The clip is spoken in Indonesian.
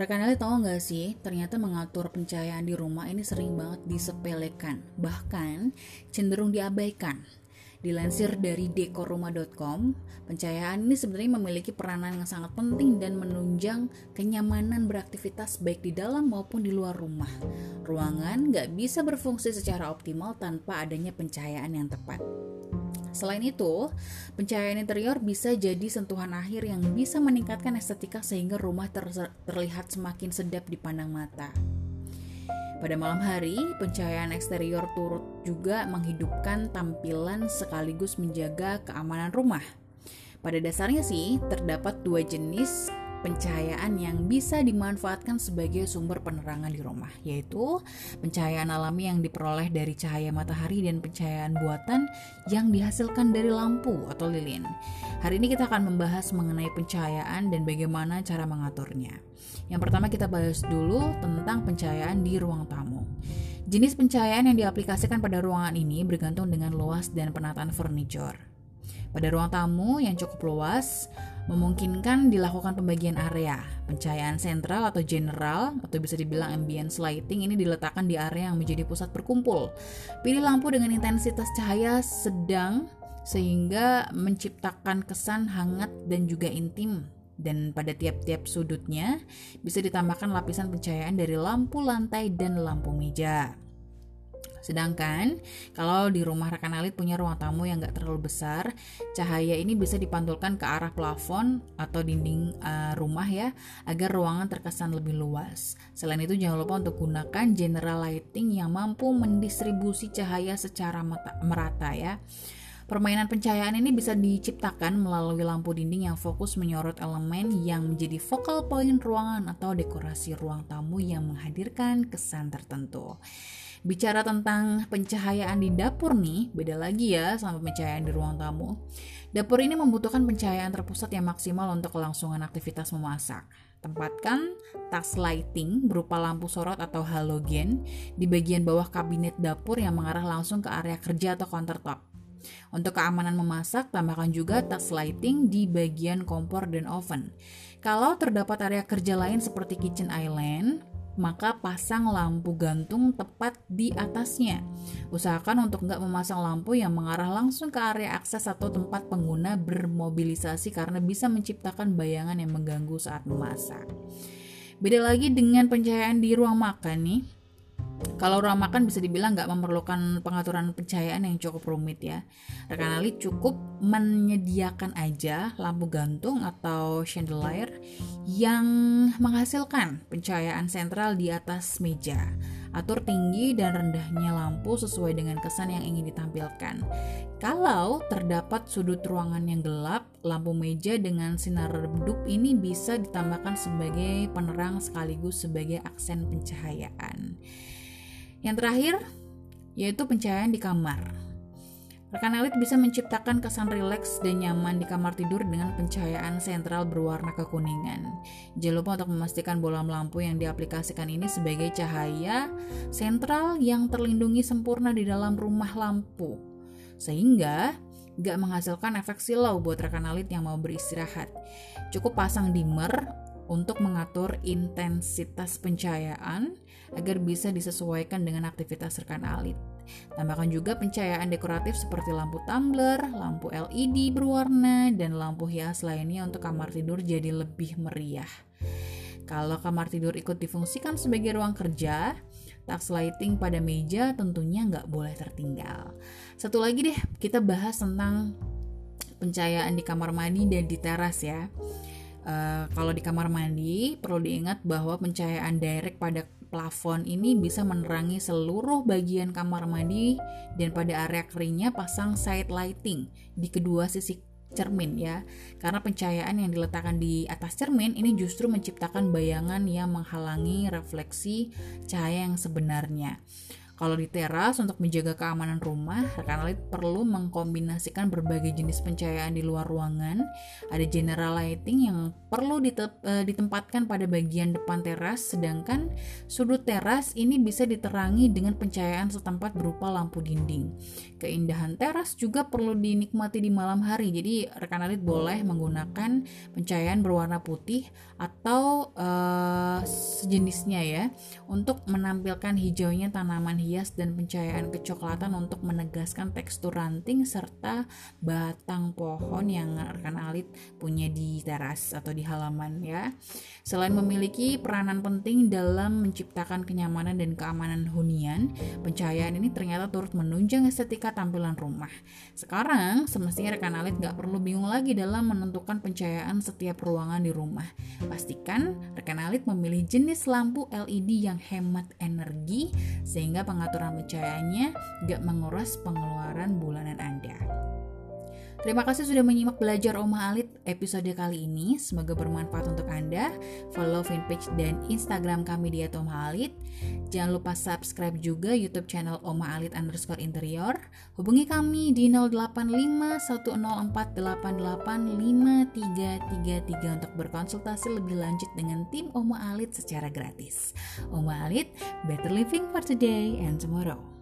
Rekan Ali tahu nggak sih, ternyata mengatur pencahayaan di rumah ini sering banget disepelekan, bahkan cenderung diabaikan. Dilansir dari dekorrumah.com, pencahayaan ini sebenarnya memiliki peranan yang sangat penting dan menunjang kenyamanan beraktivitas baik di dalam maupun di luar rumah. Ruangan nggak bisa berfungsi secara optimal tanpa adanya pencahayaan yang tepat. Selain itu, pencahayaan interior bisa jadi sentuhan akhir yang bisa meningkatkan estetika sehingga rumah ter terlihat semakin sedap dipandang mata. Pada malam hari, pencahayaan eksterior turut juga menghidupkan tampilan sekaligus menjaga keamanan rumah. Pada dasarnya sih, terdapat dua jenis pencahayaan yang bisa dimanfaatkan sebagai sumber penerangan di rumah, yaitu pencahayaan alami yang diperoleh dari cahaya matahari dan pencahayaan buatan yang dihasilkan dari lampu atau lilin. Hari ini kita akan membahas mengenai pencahayaan dan bagaimana cara mengaturnya. Yang pertama kita bahas dulu tentang pencahayaan di ruang tamu. Jenis pencahayaan yang diaplikasikan pada ruangan ini bergantung dengan luas dan penataan furniture. Pada ruang tamu yang cukup luas, memungkinkan dilakukan pembagian area. Pencahayaan sentral atau general atau bisa dibilang ambience lighting ini diletakkan di area yang menjadi pusat berkumpul. Pilih lampu dengan intensitas cahaya sedang sehingga menciptakan kesan hangat dan juga intim dan pada tiap-tiap sudutnya bisa ditambahkan lapisan pencahayaan dari lampu lantai dan lampu meja. Sedangkan kalau di rumah rekan Alit punya ruang tamu yang nggak terlalu besar, cahaya ini bisa dipantulkan ke arah plafon atau dinding uh, rumah ya, agar ruangan terkesan lebih luas. Selain itu jangan lupa untuk gunakan general lighting yang mampu mendistribusi cahaya secara merata ya. Permainan pencahayaan ini bisa diciptakan melalui lampu dinding yang fokus menyorot elemen yang menjadi focal point ruangan atau dekorasi ruang tamu yang menghadirkan kesan tertentu. Bicara tentang pencahayaan di dapur nih, beda lagi ya sama pencahayaan di ruang tamu. Dapur ini membutuhkan pencahayaan terpusat yang maksimal untuk kelangsungan aktivitas memasak. Tempatkan tas lighting berupa lampu sorot atau halogen di bagian bawah kabinet dapur yang mengarah langsung ke area kerja atau countertop. Untuk keamanan memasak, tambahkan juga touch lighting di bagian kompor dan oven. Kalau terdapat area kerja lain seperti kitchen island, maka pasang lampu gantung tepat di atasnya. Usahakan untuk nggak memasang lampu yang mengarah langsung ke area akses atau tempat pengguna bermobilisasi karena bisa menciptakan bayangan yang mengganggu saat memasak. Beda lagi dengan pencahayaan di ruang makan nih. Kalau ruang makan bisa dibilang nggak memerlukan pengaturan pencahayaan yang cukup rumit ya. Rekan Ali cukup menyediakan aja lampu gantung atau chandelier yang menghasilkan pencahayaan sentral di atas meja. Atur tinggi dan rendahnya lampu sesuai dengan kesan yang ingin ditampilkan. Kalau terdapat sudut ruangan yang gelap, lampu meja dengan sinar redup ini bisa ditambahkan sebagai penerang sekaligus sebagai aksen pencahayaan. Yang terakhir, yaitu pencahayaan di kamar. Rekan elit bisa menciptakan kesan rileks dan nyaman di kamar tidur dengan pencahayaan sentral berwarna kekuningan. Jangan lupa untuk memastikan bola lampu yang diaplikasikan ini sebagai cahaya sentral yang terlindungi sempurna di dalam rumah lampu. Sehingga gak menghasilkan efek silau buat rekan elit yang mau beristirahat. Cukup pasang dimmer untuk mengatur intensitas pencahayaan agar bisa disesuaikan dengan aktivitas rekan alit. Tambahkan juga pencahayaan dekoratif seperti lampu tumbler, lampu LED berwarna, dan lampu hias lainnya untuk kamar tidur jadi lebih meriah. Kalau kamar tidur ikut difungsikan sebagai ruang kerja, tax lighting pada meja tentunya nggak boleh tertinggal. Satu lagi deh, kita bahas tentang pencahayaan di kamar mandi dan di teras ya. Uh, kalau di kamar mandi perlu diingat bahwa pencahayaan direct pada plafon ini bisa menerangi seluruh bagian kamar mandi dan pada area keringnya pasang side lighting di kedua sisi cermin ya. Karena pencahayaan yang diletakkan di atas cermin ini justru menciptakan bayangan yang menghalangi refleksi cahaya yang sebenarnya. Kalau di teras untuk menjaga keamanan rumah, rekan alit perlu mengkombinasikan berbagai jenis pencahayaan di luar ruangan. Ada general lighting yang perlu eh, ditempatkan pada bagian depan teras, sedangkan sudut teras ini bisa diterangi dengan pencahayaan setempat berupa lampu dinding. Keindahan teras juga perlu dinikmati di malam hari, jadi rekan alit boleh menggunakan pencahayaan berwarna putih atau uh, sejenisnya ya untuk menampilkan hijaunya tanaman hias dan pencahayaan kecoklatan untuk menegaskan tekstur ranting serta batang pohon yang rekan alit punya di teras atau di halaman ya. Selain memiliki peranan penting dalam menciptakan kenyamanan dan keamanan hunian, pencahayaan ini ternyata turut menunjang estetika tampilan rumah. Sekarang semestinya rekan alit gak perlu bingung lagi dalam menentukan pencahayaan setiap ruangan di rumah. Pastikan rekan alit memilih jenis lampu LED yang hemat energi sehingga pengaturan pencahayaannya gak menguras pengeluaran bulanan Anda. Terima kasih sudah menyimak belajar Oma Alit episode kali ini. Semoga bermanfaat untuk Anda. Follow fanpage dan Instagram kami di Oma Alit. Jangan lupa subscribe juga YouTube channel Oma Alit underscore interior. Hubungi kami di 085104885333 untuk berkonsultasi lebih lanjut dengan tim Oma Alit secara gratis. Oma Alit, better living for today and tomorrow.